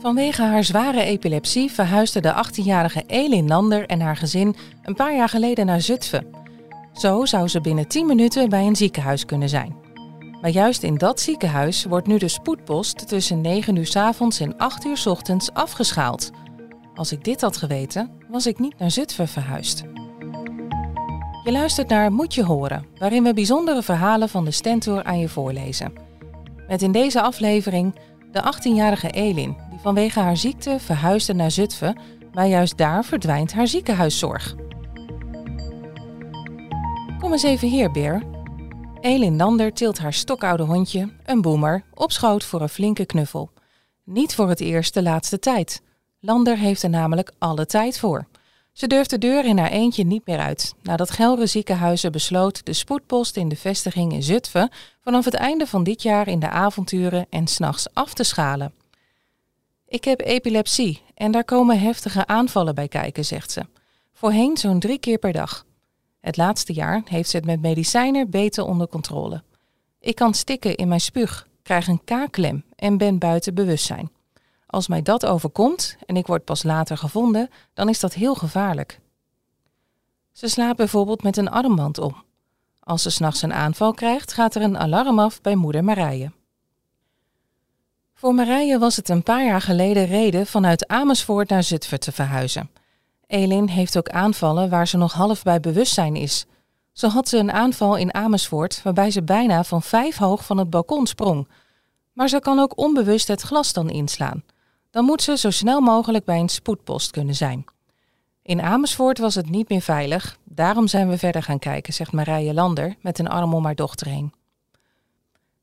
Vanwege haar zware epilepsie verhuisde de 18-jarige Elin Lander en haar gezin een paar jaar geleden naar Zutphen. Zo zou ze binnen 10 minuten bij een ziekenhuis kunnen zijn. Maar juist in dat ziekenhuis wordt nu de spoedpost tussen 9 uur s avonds en 8 uur s ochtends afgeschaald. Als ik dit had geweten, was ik niet naar Zutphen verhuisd. Je luistert naar Moet je horen, waarin we bijzondere verhalen van de Stentor aan je voorlezen. Met in deze aflevering de 18-jarige Elin, die vanwege haar ziekte verhuisde naar Zutphen, maar juist daar verdwijnt haar ziekenhuiszorg. Kom eens even hier, Beer. Elin Lander tilt haar stokoude hondje, een boemer, op schoot voor een flinke knuffel. Niet voor het eerst de laatste tijd. Lander heeft er namelijk alle tijd voor. Ze durft de deur in haar eentje niet meer uit, nadat Gelre Ziekenhuizen besloot de spoedpost in de vestiging in Zutphen vanaf het einde van dit jaar in de avonturen en s'nachts af te schalen. Ik heb epilepsie en daar komen heftige aanvallen bij kijken, zegt ze. Voorheen zo'n drie keer per dag. Het laatste jaar heeft ze het met medicijnen beter onder controle. Ik kan stikken in mijn spuug, krijg een kaakklem en ben buiten bewustzijn. Als mij dat overkomt en ik word pas later gevonden, dan is dat heel gevaarlijk. Ze slaapt bijvoorbeeld met een armband om. Als ze s'nachts een aanval krijgt, gaat er een alarm af bij moeder Marije. Voor Marije was het een paar jaar geleden reden vanuit Amersfoort naar Zutphen te verhuizen. Elin heeft ook aanvallen waar ze nog half bij bewustzijn is. Zo had ze een aanval in Amersfoort waarbij ze bijna van vijf hoog van het balkon sprong. Maar ze kan ook onbewust het glas dan inslaan. Dan moet ze zo snel mogelijk bij een spoedpost kunnen zijn. In Amersfoort was het niet meer veilig, daarom zijn we verder gaan kijken, zegt Marije Lander met een arm om haar dochter heen.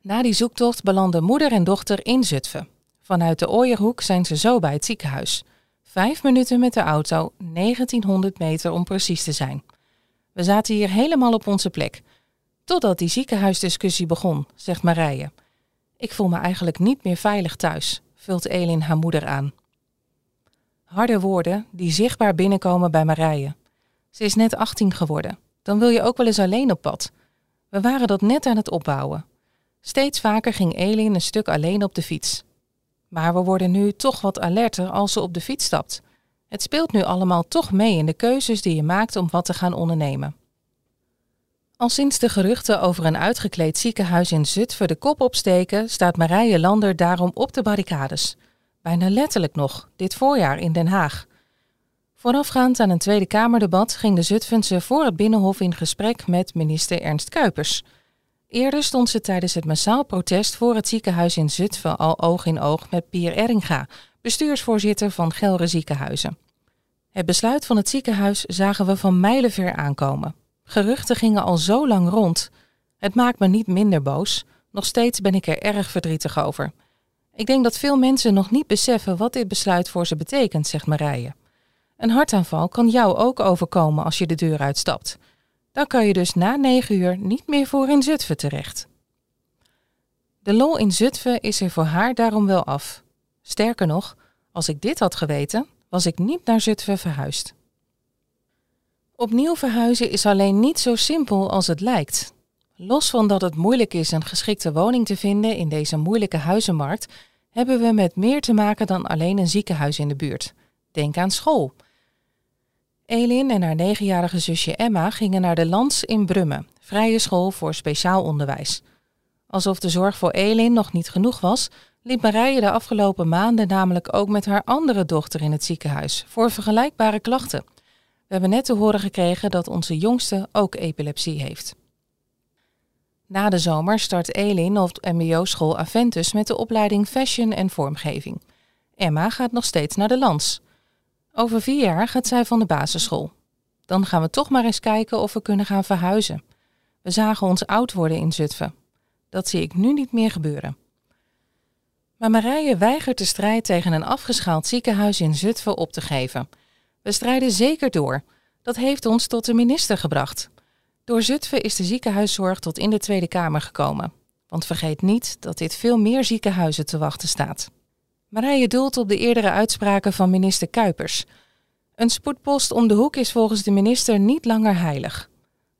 Na die zoektocht belanden moeder en dochter in Zutphen. Vanuit de Ooierhoek zijn ze zo bij het ziekenhuis. Vijf minuten met de auto, 1900 meter om precies te zijn. We zaten hier helemaal op onze plek. Totdat die ziekenhuisdiscussie begon, zegt Marije. Ik voel me eigenlijk niet meer veilig thuis, vult Elin haar moeder aan. Harde woorden die zichtbaar binnenkomen bij Marije. Ze is net 18 geworden. Dan wil je ook wel eens alleen op pad. We waren dat net aan het opbouwen. Steeds vaker ging Elin een stuk alleen op de fiets. Maar we worden nu toch wat alerter als ze op de fiets stapt. Het speelt nu allemaal toch mee in de keuzes die je maakt om wat te gaan ondernemen. Al sinds de geruchten over een uitgekleed ziekenhuis in Zutphen de kop opsteken, staat Marije Lander daarom op de barricades. Bijna letterlijk nog, dit voorjaar in Den Haag. Voorafgaand aan een Tweede Kamerdebat ging de Zutphense voor het Binnenhof in gesprek met minister Ernst Kuipers. Eerder stond ze tijdens het massaal protest voor het ziekenhuis in Zutphen al oog in oog met Pier Eringa, bestuursvoorzitter van Gelre Ziekenhuizen. Het besluit van het ziekenhuis zagen we van mijlenver aankomen. Geruchten gingen al zo lang rond. Het maakt me niet minder boos. Nog steeds ben ik er erg verdrietig over. Ik denk dat veel mensen nog niet beseffen wat dit besluit voor ze betekent, zegt Marije. Een hartaanval kan jou ook overkomen als je de deur uitstapt. Dan kan je dus na negen uur niet meer voor in Zutphen terecht. De lol in Zutphen is er voor haar daarom wel af. Sterker nog, als ik dit had geweten, was ik niet naar Zutphen verhuisd. Opnieuw verhuizen is alleen niet zo simpel als het lijkt. Los van dat het moeilijk is een geschikte woning te vinden in deze moeilijke huizenmarkt, hebben we met meer te maken dan alleen een ziekenhuis in de buurt. Denk aan school. Elin en haar negenjarige zusje Emma gingen naar de Lans in Brummen, vrije school voor speciaal onderwijs. Alsof de zorg voor Elin nog niet genoeg was, liep Marije de afgelopen maanden namelijk ook met haar andere dochter in het ziekenhuis voor vergelijkbare klachten. We hebben net te horen gekregen dat onze jongste ook epilepsie heeft. Na de zomer start Elin op mbo-school Aventus met de opleiding Fashion en Vormgeving. Emma gaat nog steeds naar de Lans. Over vier jaar gaat zij van de basisschool. Dan gaan we toch maar eens kijken of we kunnen gaan verhuizen. We zagen ons oud worden in Zutphen. Dat zie ik nu niet meer gebeuren. Maar Marije weigert de strijd tegen een afgeschaald ziekenhuis in Zutphen op te geven. We strijden zeker door. Dat heeft ons tot de minister gebracht. Door Zutphen is de ziekenhuiszorg tot in de Tweede Kamer gekomen. Want vergeet niet dat dit veel meer ziekenhuizen te wachten staat. Marije doelt op de eerdere uitspraken van minister Kuipers. Een spoedpost om de hoek is volgens de minister niet langer heilig.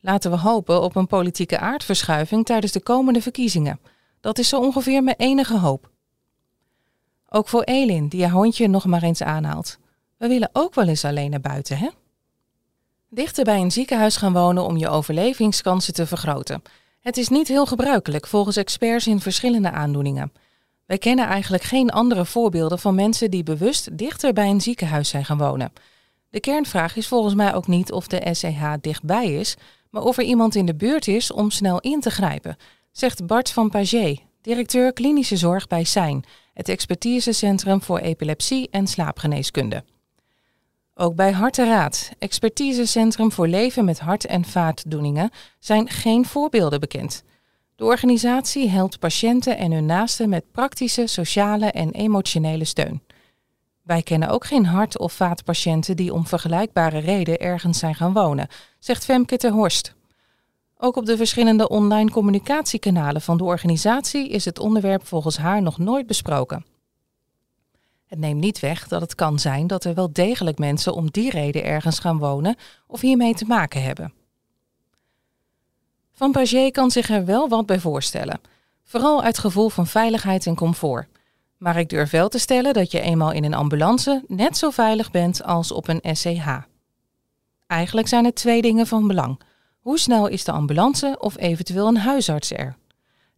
Laten we hopen op een politieke aardverschuiving tijdens de komende verkiezingen. Dat is zo ongeveer mijn enige hoop. Ook voor Elin, die haar hondje nog maar eens aanhaalt. We willen ook wel eens alleen naar buiten, hè? Dichter bij een ziekenhuis gaan wonen om je overlevingskansen te vergroten. Het is niet heel gebruikelijk volgens experts in verschillende aandoeningen. Wij kennen eigenlijk geen andere voorbeelden van mensen die bewust dichter bij een ziekenhuis zijn gaan wonen. De kernvraag is volgens mij ook niet of de SEH dichtbij is, maar of er iemand in de buurt is om snel in te grijpen, zegt Bart van Pagé, directeur klinische zorg bij SEIN, het expertisecentrum voor epilepsie en slaapgeneeskunde. Ook bij Harteraad, expertisecentrum voor leven met hart- en vaatdoeningen, zijn geen voorbeelden bekend. De organisatie helpt patiënten en hun naasten met praktische, sociale en emotionele steun. Wij kennen ook geen hart- of vaatpatiënten die om vergelijkbare reden ergens zijn gaan wonen, zegt Femke ter Horst. Ook op de verschillende online communicatiekanalen van de organisatie is het onderwerp volgens haar nog nooit besproken. Het neemt niet weg dat het kan zijn dat er wel degelijk mensen om die reden ergens gaan wonen of hiermee te maken hebben. Van Pagé kan zich er wel wat bij voorstellen, vooral uit gevoel van veiligheid en comfort. Maar ik durf wel te stellen dat je eenmaal in een ambulance net zo veilig bent als op een SCH. Eigenlijk zijn er twee dingen van belang. Hoe snel is de ambulance of eventueel een huisarts er?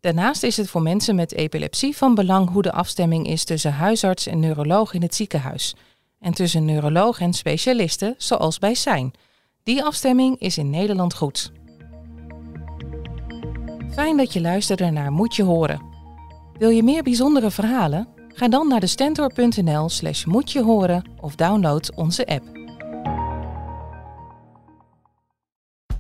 Daarnaast is het voor mensen met epilepsie van belang hoe de afstemming is tussen huisarts en neuroloog in het ziekenhuis. En tussen neuroloog en specialisten, zoals bij zijn. Die afstemming is in Nederland goed. Fijn dat je luisterde naar Moet je horen. Wil je meer bijzondere verhalen? Ga dan naar de stentor.nl slash moet je horen of download onze app.